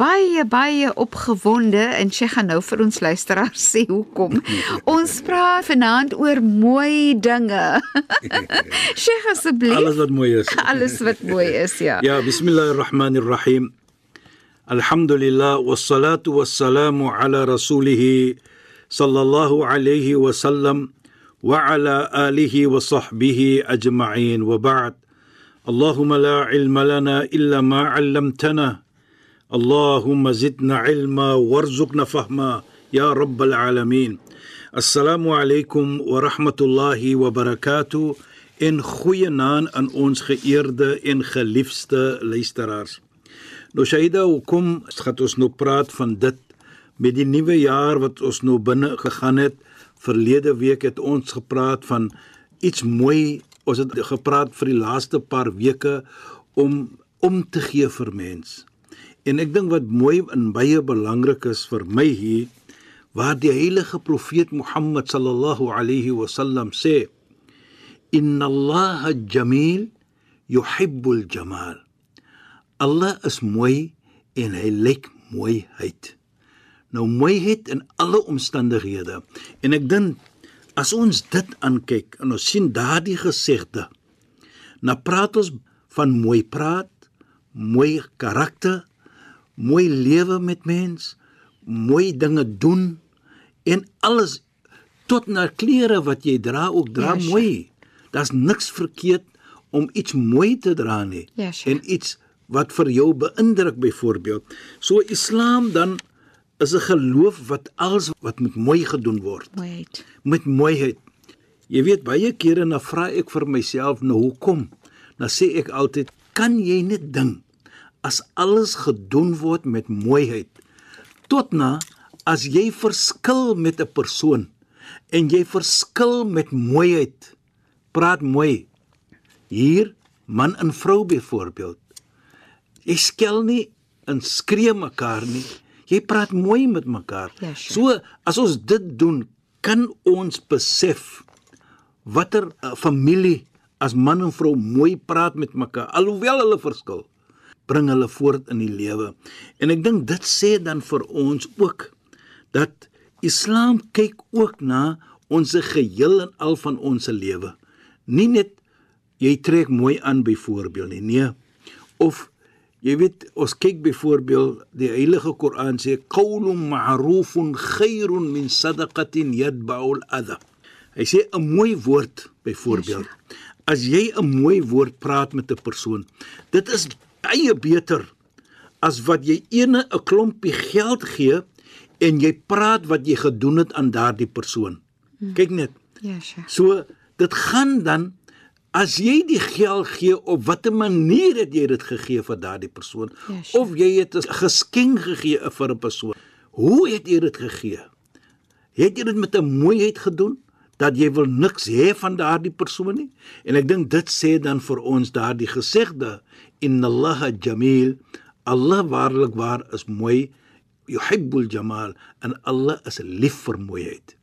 baie baie opgewonde en Sheikh gaan nou vir ons luisteraars sê hoekom. ons praat vanaand oor mooi dinge. Sheikh asseblief. Alles wat mooi is. Alles wat mooi is, ja. Ja, bismillahirrahmanirrahim. Alhamdulillah wassalatu wassalamu ala rasulih sallallahu alayhi wa sallam wa ala alihi wa sahbihi ajma'in wa ba'd. اللهم لا علم لنا الا ما علمتنا اللهم زدنا علما وارزقنا فهما يا رب العالمين السلام عليكم ورحمه الله وبركاته en goeie naam aan ons geëerde en geliefde luisteraars. Nou Shaida, hoekom gaan ons nou praat van dit met die nuwe jaar wat ons nou binne gegaan het? Verlede week het ons gepraat van iets mooi. Ons het gepraat vir die laaste paar weke om om te gee vir mens. En ek dink wat mooi en baie belangrik is vir my hier waar die heilige profeet Mohammed sallallahu alayhi wasallam sê Inna Allah jameel yuhibbul jamal. Allah is mooi en hy lyk mooiheid. Nou mooiheid in alle omstandighede. En ek dink as ons dit aankyk en ons sien daardie gesegde, dan praat ons van mooi praat, mooi karakter, mooi lewe met mens, mooi dinge doen en alles tot na klere wat jy dra ook dra ja, mooi. Daar's niks verkeerd om iets mooi te dra nie Ja, sure. en iets wat vir jou beïndruk byvoorbeeld. So Islam dan is 'n geloof wat alles wat met mooi gedoen word, Wait. met mooiheid. Jy weet baie kere dan vra ek vir myself nou hoekom? Dan sê ek altyd, kan jy net ding as alles gedoen word met mooiheid tot na as jy verskil met 'n persoon en jy verskil met mooiheid. Praat mooi. Hier man en vrou byvoorbeeld jy skel nie en skree mekaar nie. Jy praat mooi met mekaar. Ja, sure. so as ons dit doen kan ons besef watter uh, familie as man en vrou mooi praat met mekaar alhoewel hulle verskil bring hulle voort in die lewe. En ek dink dit sê dan vir ons ook dat Islam kyk ook na ons geheel en al van ons lewe. Nie net jy trek mooi aan byvoorbeeld nie nee. Of jy weet ons kyk byvoorbeeld die heilige Koran sê qaulun ma'rufun khairun min sadaqatin yatba'u al-adha hy sê 'n mooi woord byvoorbeeld. As jy 'n mooi woord praat met 'n persoon dit is baie beter as wat jy ene 'n klompie geld gee en jy praat wat jy gedoen het aan daardie persoon kyk net Ja, sure. So dit gaan dan as jy die geld gee op watter manier het jy dit gegee vir daardie persoon Ja, sure. of jy het 'n geskenk gegee vir 'n persoon. Hoe het jy dit gegee? Het jy dit met 'n mooiheid gedoen dat jy wil niks hê van daardie persoon nie? En ek dink dit sê dan vir ons daardie gesegde inna allaha jamil Allah waarlik waar is mooi yuhibbul jamal en Allah is lief vir mooiheid.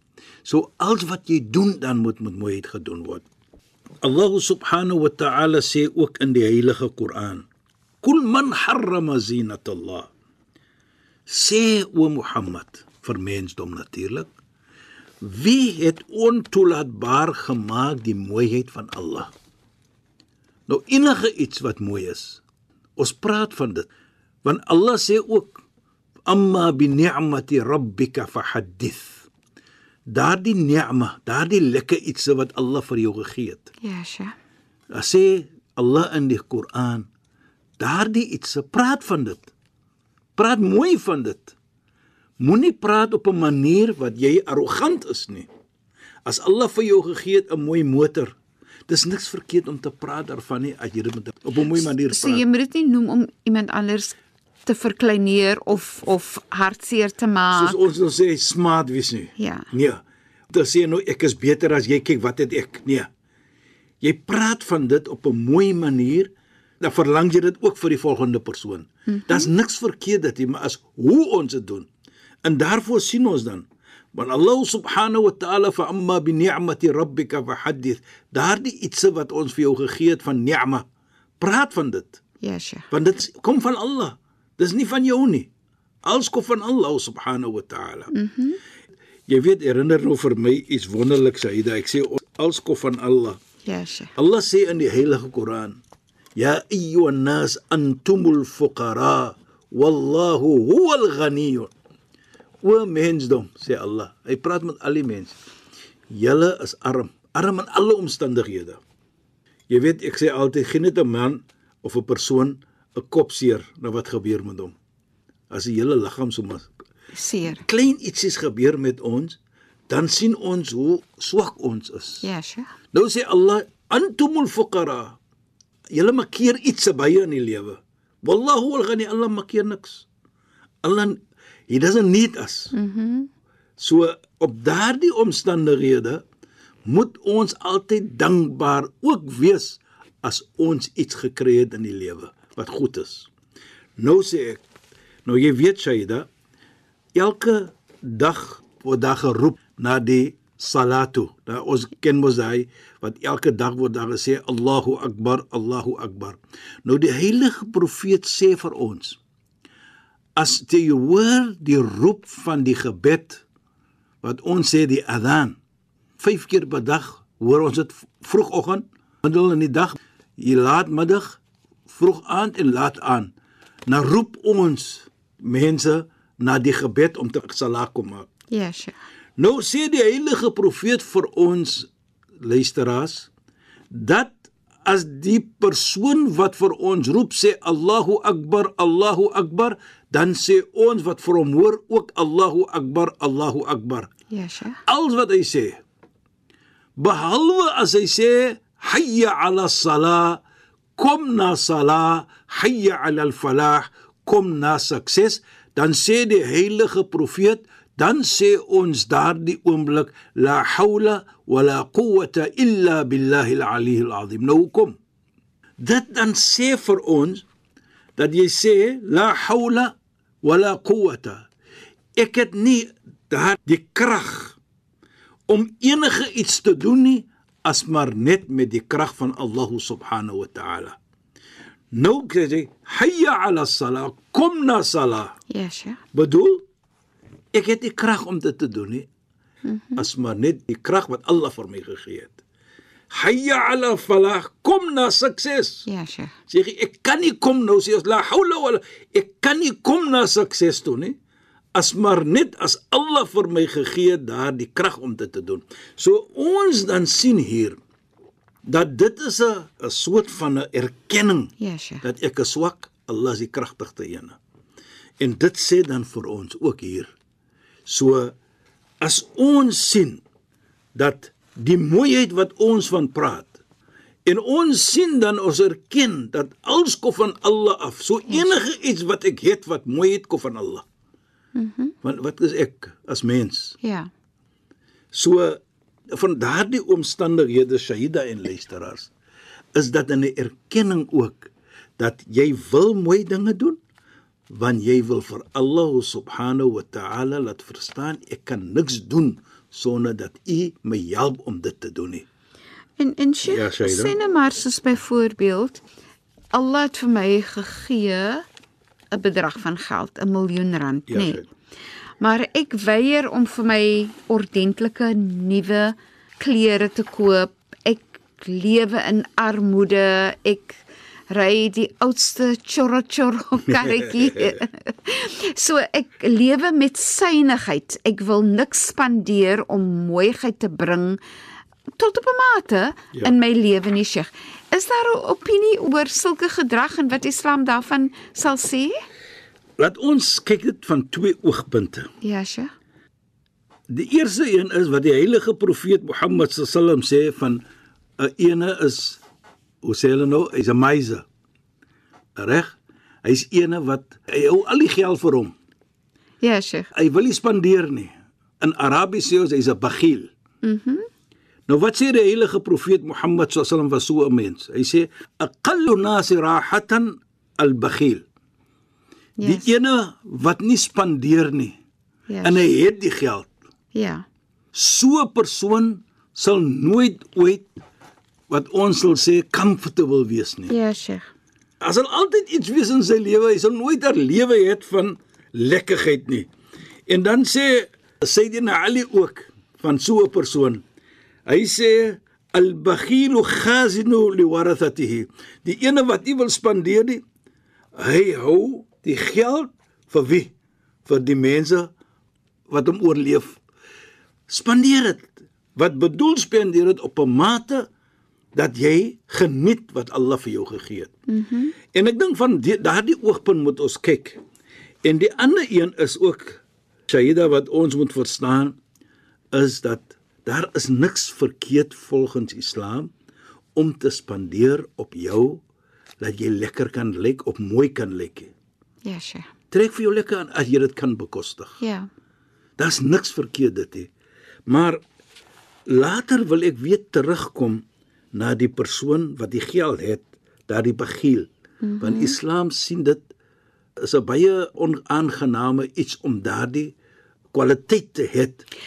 So alles wat jy doen dan moet met mooiheid gedoen word. Allah subhanahu wa ta'ala sê ook in die heilige Koran: "Kul man harrama zinat Allah." Sê o Mohammed vir mensdom natuurlik. Wie het ontoelaatbaar gemaak die mooiheid van Allah? Nou enige iets wat mooi is. Ons praat van dit. Want Allah sê ook amma bi ni'mati rabbika fahaddith. Daardie ni'ma, daardie lekker iets wat Allah vir jou gegee het. Ja, Sheikh. Daar sê Allah in die Koran, daardie iets, praat van dit. Praat mooi van dit. Moenie praat op 'n manier wat jy arrogant is nie. As Allah vir jou gegee het 'n mooi motor, dis niks verkeerd om te praat daarvan nie as jy dit met op 'n mooi manier So jy praat. moet dit nie noem om iemand anders te verkleineer of of hartseer te maak. Soos ons nou sê smart wees nie. Ja. Nee. Dan sê jy nou ek is beter as jy kyk wat het ek. Nee. Jy praat van dit op 'n mooi manier, dan verlang jy dit ook vir die volgende persoon. Mm -hmm. Daar's niks verkeerd dit nie, maar as hoe ons dit doen. En daarvoor sien ons dan want Allah subhanahu wa ta'ala fa amma bi ni'mati rabbika fahaddith. Daardie ietsie wat ons vir jou gegee het van ni'ma. Praat van dit. Ja, Sheikh. Want dit kom van Allah. Dis nie van jou nie. Alles kom van Allah subhanahu wa ta'ala. Mhm. Mm jy weet herinner nou vir my iets wonderliks Saida. Ek sê alles kom van Allah. Ja, Sheikh. Allah sê in die Heilige Koran: "Ya ayyuhan nas antumul fuqara wallahu huwal ghani." O mensdom, sê Allah. Hy praat met al die mense. Julle is arm, arm in alle omstandighede. Jy weet, ek sê altyd geen net 'n man of 'n persoon 'n kop seer nou wat gebeur met hom. As die hele liggaam so mas Seer. klein ietsies gebeur met ons, dan sien ons hoe swak ons is. Ja, Sheikh. Nou sê Allah antumul fuqara. Julle maak keer iets by in die lewe. Wallahu al-ghani Allah maak keer niks. Allah he doesn't need us. Mhm. Mm so op daardie omstandighede moet ons altyd dankbaar ook wees as ons iets gekry het in die lewe wat goed is. Nou sê ek, nou jy weet Shaida, elke dag word daar geroep na die salatu. Nou ons ken mos hy wat elke dag word daar gesê Allahu Akbar, Allahu Akbar. Nou die heilige profeet sê vir ons as jy hoor die roep van die gebed wat ons sê die adhan 5 keer per dag hoor ons dit vroegoggend, middel in die dag, hier laatmiddag, vroeg aand en laat aan. Nou roep ons mense na die gebed om te salat kom maak. Ja, Sheikh. Nou sê die heilige profeet vir ons luisteraars dat as die persoon wat vir ons roep sê Allahu Akbar Allahu Akbar dan sê ons wat vir hom hoor ook Allahu Akbar Allahu Akbar Ja, Sheikh. alles wat hy sê behalwe as hy sê hayya ala salah kom na salah hayya ala al falah kom na sukses dan sê die heilige profeet dan sê ons daardie oomblik la haula wala quwwata illa billahi al-ali al-azim nou kom dit dan sê vir ons dat jy sê la haula wala quwwata ek het nie daardie krag om enige iets te doen nie as maar net met die krag van Allah subhanahu wa ta'ala. Nou sê jy hayya ala salah, kom na salah. Ja, Sheikh. Bedoel ek het die krag om dit te doen nie as maar net die krag wat Allah vir my gegee het. Hayya ala falah, kom na sukses. Ja, Sheikh. Sê jy ek kan nie kom nou sê la haula wala ek kan nie kom na sukses toe nie as maar net as Allah vir my gegee het daardie krag om dit te doen. So ons dan sien hier dat dit is 'n 'n soort van 'n erkenning Ja, Sheikh. dat ek is swak, Allah is die kragtigste een. En dit sê dan vir ons ook hier. So as ons sien dat die mooiheid wat ons van praat en ons sien dan ons erken dat alles kom van Allah af. So enige iets wat ek het wat mooi het kom van Allah. Mhm. Mm Want wat is ek as mens? Ja. So van daardie omstandighede Shahida en luisteraars is dat 'n erkenning ook dat jy wil mooi dinge doen want jy wil vir Allah subhanahu wa ta'ala laat verstaan ek kan niks doen sonder dat U my help om dit te doen nie. En en Sheikh, Ja, sê nou maar soos byvoorbeeld Allah het vir my gegee 'n bedrag van geld, 'n miljoen rand, Ja, nê. Shaida. Maar ek weier om vir my ordentlike nuwe klere te koop. Ek lewe in armoede. Ek ry die oudste chorro karretjie. so ek lewe met synigheid. Ek wil niks spandeer om mooiheid te bring tot op 'n mate ja. in my lewe nie, Sheikh. Is daar 'n opinie oor sulke gedrag en wat Islam daarvan sal sê? Laat ons kyk dit van twee oogpunte. Ja, Sheikh. Die eerste een is wat die heilige profeet Mohammed sallam sê van 'n ene is hoe sê hulle nou, hy's 'n miser. Reg? Hy's ene wat hy hou al die geld vir hom. Ja, Sheikh. Hy wil nie spandeer nie. In Arabies sê ons hy's 'n bagiel. Mhm. Mm nou wat sê die heilige profeet Mohammed sallam was so 'n mens. Hy sê aqallu nasi rahatan al-baghil. Yes. Die ene wat nie spandeer nie Ja. en hy het die geld. Ja. So 'n persoon sal nooit ooit wat ons sal sê comfortable wees nie. Ja, Sheikh. Daar sal altyd iets wees in sy lewe, hy sal nooit 'n lewe hê van lekkerheid nie. En dan sê Sayyidina Ali ook van so 'n persoon. Hy sê al-bakhilu khazinu liwarathatihi. Die ene wat nie wil spandeer nie, hy hou die geld vir wie? Vir die mense wat hom oorleef. Spandeer dit. Wat bedoel spandeer dit op 'n mate dat jy geniet wat Allah vir jou gegee het. Mhm. Mm en ek dink van die- daardie oogpunt moet ons kyk. En die ander een is ook Shaida wat ons moet verstaan is dat daar is niks verkeerd volgens Islam om te spandeer op jou dat jy lekker kan lyk of mooi kan lyk. Ja, Sheikh. Trek vir jou lekker aan as jy dit kan bekostig. Ja. Daar's niks verkeerd dit nie. Maar later wil ek weer terugkom na die persoon wat die geld het, daardie bagiel. Mm -hmm. Want Islam sien dit is 'n baie onaangename iets om daardie kwaliteit te hê.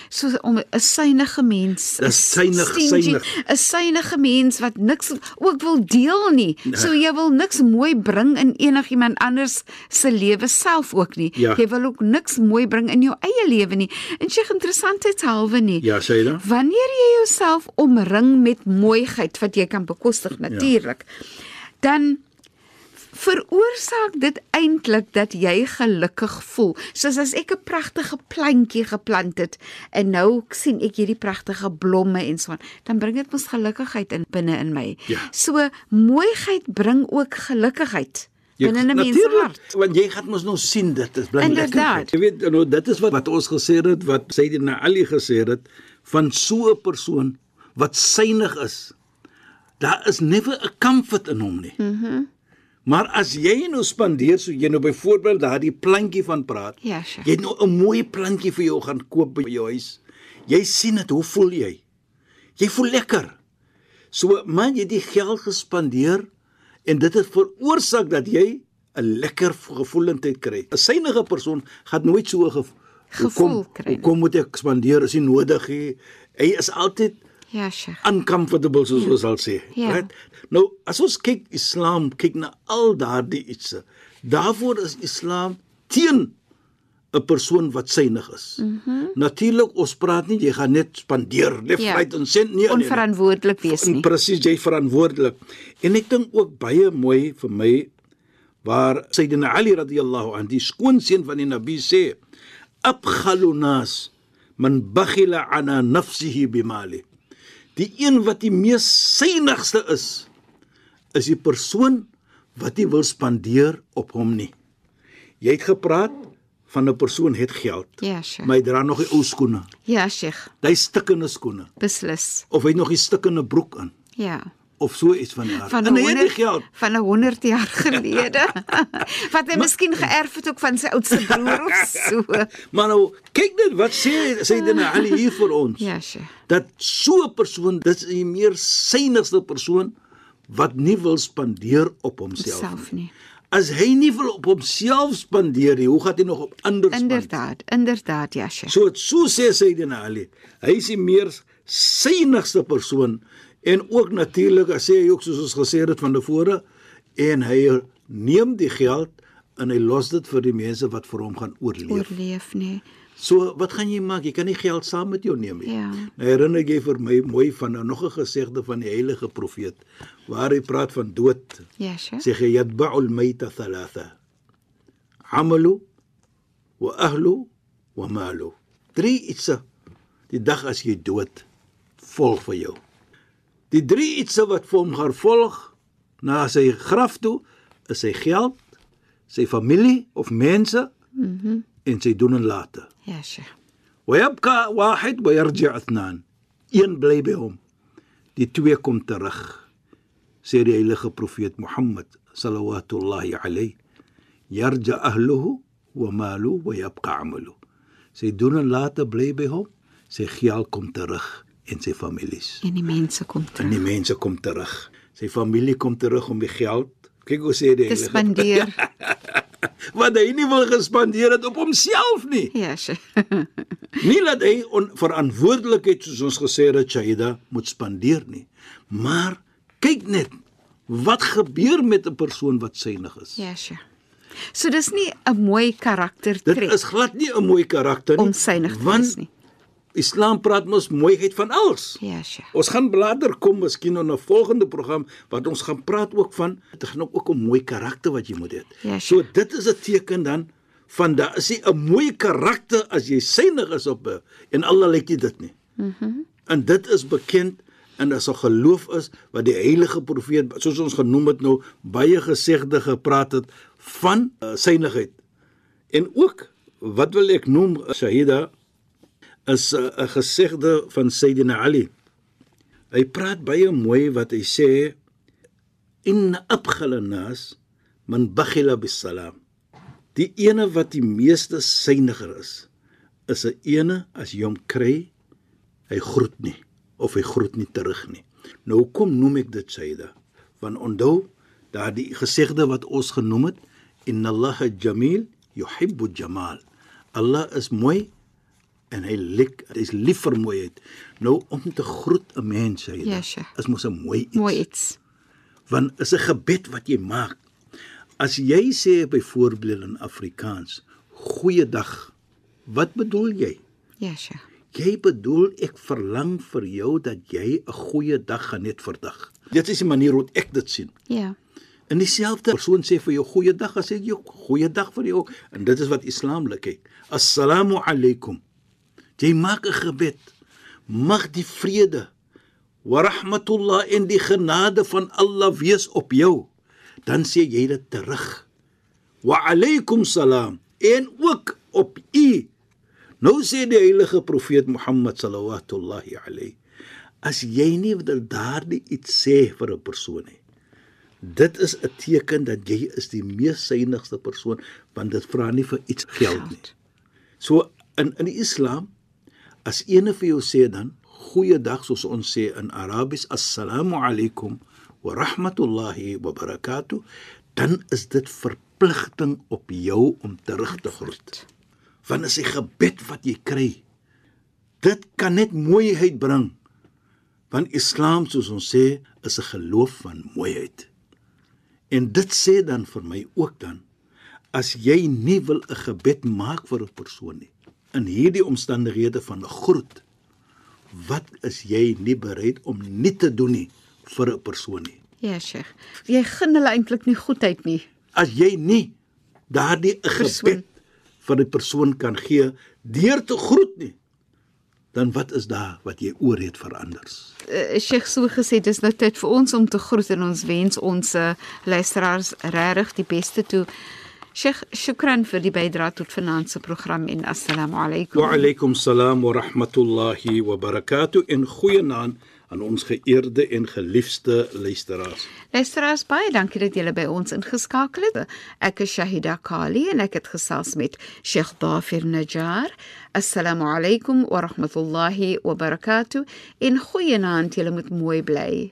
So om 'n synige mens, Dis synig, synig. 'n synige mens wat niks ook wil deel nie. So jy wil niks mooi bring in enigiemand anders se lewe self ook nie. Ja. Jy wil ook niks mooi bring in jou eie lewe nie. En sy interessantheidshalwe nie. Ja, sê jy dan? Wanneer jy jouself omring met mooiheid wat jy kan bekostig natuurlik, dan veroorsaak dit eintlik dat jy gelukkig voel. Soos as ek 'n pragtige plantjie geplant het en nou sien ek hierdie pragtige blomme en so aan, dan bring dit mos gelukigheid in binne in my. Ja. So mooiheid bring ook gelukigheid binne 'n mens se hart. Want jy gaan mos nou sien dit is bly lekker. Jy weet nou dit is wat wat ons gesê het wat Sayyidina Ali gesê het van so 'n persoon wat synig is. Daar is never 'n comfort in hom nie. Mhm. Mm maar as jy nou spandeer so jy nou byvoorbeeld daardie plantjie van praat. Ja, sure. Jy het nou 'n mooi plantjie vir jou gaan koop by jou huis. Jy sien dit, hoe voel jy? Jy voel lekker. So man, jy het die geld gespandeer en dit het veroorsaak dat jy 'n lekker gevoelendheid kry. 'n Synige persoon gaan nooit so 'n Gevoel hoekom- kry nie. Hoekom moet ek spandeer as nie nodig nie? Hy is altyd Ja, Sheikh. uncomfortable soos ons sal sê. Ja. Right? Nou, as ons kyk Islam, kyk na al daardie ietsie. Daarvoor is Islam teen 'n persoon wat synig is. Mm -hmm. Natuurlik, ons praat nie jy gaan net spandeer, left, Ja. right en sent nie. nee, nee. Onverantwoordelik wees nie. Presies, jy verantwoordelik. En ek dink ook baie mooi vir my waar Sayyidina Ali radhiyallahu an die skoonseun van die Nabi sê: "Abkhalu nas man bakhila ana nafsihi bimali." Die een wat die mees synigste is, is die persoon wat nie wil spandeer op hom nie. Jy het gepraat van 'n persoon het geld, Ja, Sheikh. maar hy dra nog die ou skoene. Ja, Sheikh. Hy stikkende skoene Beslis. of hy het nog die stikkende broek aan Ja. Of so iets van aard. van En hy het 100 die geld. van 'n 100 jaar gelede. wat hy miskien geërf het ook van sy oudste broer of so. Maar nou, kyk net wat sê Sayyidina Ali hier vir ons. Ja, Sheikh. Dat so 'n persoon, dit is die meer synigste persoon wat nie wil spandeer op homself Self nie. As hy nie wil op homself spandeer nie, hoe gaan hy nog op ander spandeer? Inderdaad, inderdaad, ja, Sheikh. So so sê Sayyidina Ali. Hy is die meer synigste persoon en ook natuurlik as hy ook soos ons gesê het van tevore en hy neem die geld en hy los dit vir die mense wat vir hom gaan oorleef. Oorleef nee. So wat gaan jy maak? Jy kan nie geld saam met jou neem nie. Ja. Nou herinner jy vir my mooi van 'n nog 'n gesegde van die heilige profeet waar hy praat van dood. Ja, Sheikh. Sê hy yatba'u al-mayta thalatha. Amalu wa ahlu wa malu. Drie ietsie. Die dag as jy dood volg vir jou. Die drie ietsie wat vir hom gaan volg na sy graf toe is sy geld, sy familie of mense Mhm. Mm en sy doen en late. ja, Sheikh. ويبقى واحد ويرجع اثنان een bly by hom die twee kom terug sê die heilige profeet Mohammed sallallahu alayhi yarja ahluhu wa malu wa yabqa amalu sy doen en late bly by hom sy geld kom terug en sy families En die mense kom en terug. die mense kom terug sy familie kom terug om die geld kyk hoe sê die heilige spandeer. wat hy nie wil gespandeer het op homself nie Ja, Sheikh. Nie dat hy onverantwoordelikheid soos ons gesê het Shaida moet spandeer nie. Maar kyk net wat gebeur met 'n persoon wat synig is. Ja, Sheikh. So dis nie 'n mooi Dit karaktertrek is glad nie 'n mooi karakter nie. om synig te want wees nie. Islam praat mos mooiheid van alles. Ja, Sheikh. Ons gaan later kom miskien in 'n volgende program wat ons gaan praat ook van dit gaan ook om mooi karakter wat jy moet hê. Ja, so dit is 'n teken dan van daar is 'n mooi karakter as jy synig is op en Allah lyk nie dit nie. Mhm. Mm en dit is bekend en as 'n geloof is wat die heilige profeet soos ons genoem het nou baie gesegde gepraat het van uh, synigheid. En ook wat wil ek noem Shahida is 'n gesegde van Sayyidina Ali. Hy praat baie mooi wat hy sê in abghala nas man bakhila bisalam. Die ene wat die meeste syniger is, is 'n ene as jy hom kry, hy groet nie of hy groet nie terug nie. Nou hoekom noem ek dit Sayyida? Want onthou daardie gesegde wat ons genoem het, inna Allaha jamil yuhibbu jamal. Allah is mooi en hy lik hy's lief vir mooiheid. Nou om te groet 'n mens sê Ja, Sheikh. is mos 'n mooi iets. Mooi iets. Want is 'n gebed wat jy maak. As jy sê byvoorbeeld in Afrikaans, goeiedag. Wat bedoel jy? Ja, Sheikh. Jy bedoel ek verlang vir jou dat jy 'n goeie dag gaan net vandag. Dit is die manier hoe ek dit sien. Ja. En dieselfde persoon sê vir jou goeiedag, as sê jy goeiedag vir jou en dit is wat Islam lê kyk. Assalamu alaykum. Jy maak 'n gebed. Mag die vrede wa rahmatullah en die genade van Allah wees op jou. Dan sê jy dit terug. Wa alaykum salam en ook op u. Nou sê die heilige profeet Mohammed sallallahu alayhi as jy nie daardie iets sê vir 'n persoon nie Dit is 'n teken dat jy is die mees synigste persoon want dit vra nie vir iets geld nie. So in in die Islam as ene vir jou sê dan goeiedag soos ons sê in Arabies assalamu alaykum wa rahmatullahi wa barakatuh dan is dit verpligting op jou om terug te groet. Want is 'n gebed wat jy kry. Dit kan net mooiheid bring. Want Islam soos ons sê is 'n geloof van mooiheid. En dit sê dan vir my ook dan as jy nie wil 'n gebed maak vir 'n persoon nie in hierdie omstandighede van groet wat is jy nie bereid om nie te doen nie vir 'n persoon nie Ja, Sheikh. Jy gun hulle eintlik nie goedheid nie. as jy nie daardie gebed vir 'n persoon kan gee deur te groet nie dan wat is daar wat jy oor het vir anders Uh, Sheikh so gesê dis nou tyd vir ons om te groet en ons wens ons uh, luisteraars regtig die beste toe. Sheikh, shukran vir die bydrae tot finansie program en assalamu alaykum. wa alaykum salaam wa rahmatullahi wa barakatuh en goeienaand aan ons geëerde en geliefde luisteraars Luisteraars, baie dankie dat julle by ons ingeskakel het. Ek is Shahida Kali en ek het gesels met Sheikh Dafir Najjar. Assalamu alaykum wa rahmatullahi wa barakatuh. En goeienaand, julle moet mooi bly.